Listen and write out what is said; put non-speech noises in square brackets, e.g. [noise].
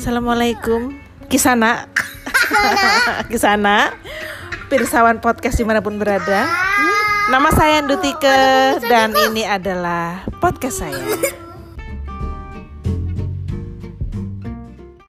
Assalamualaikum. Kisana. [laughs] Kisana. Pirsawan podcast di mana pun berada. Nama saya Ndutike Dan ini adalah podcast saya.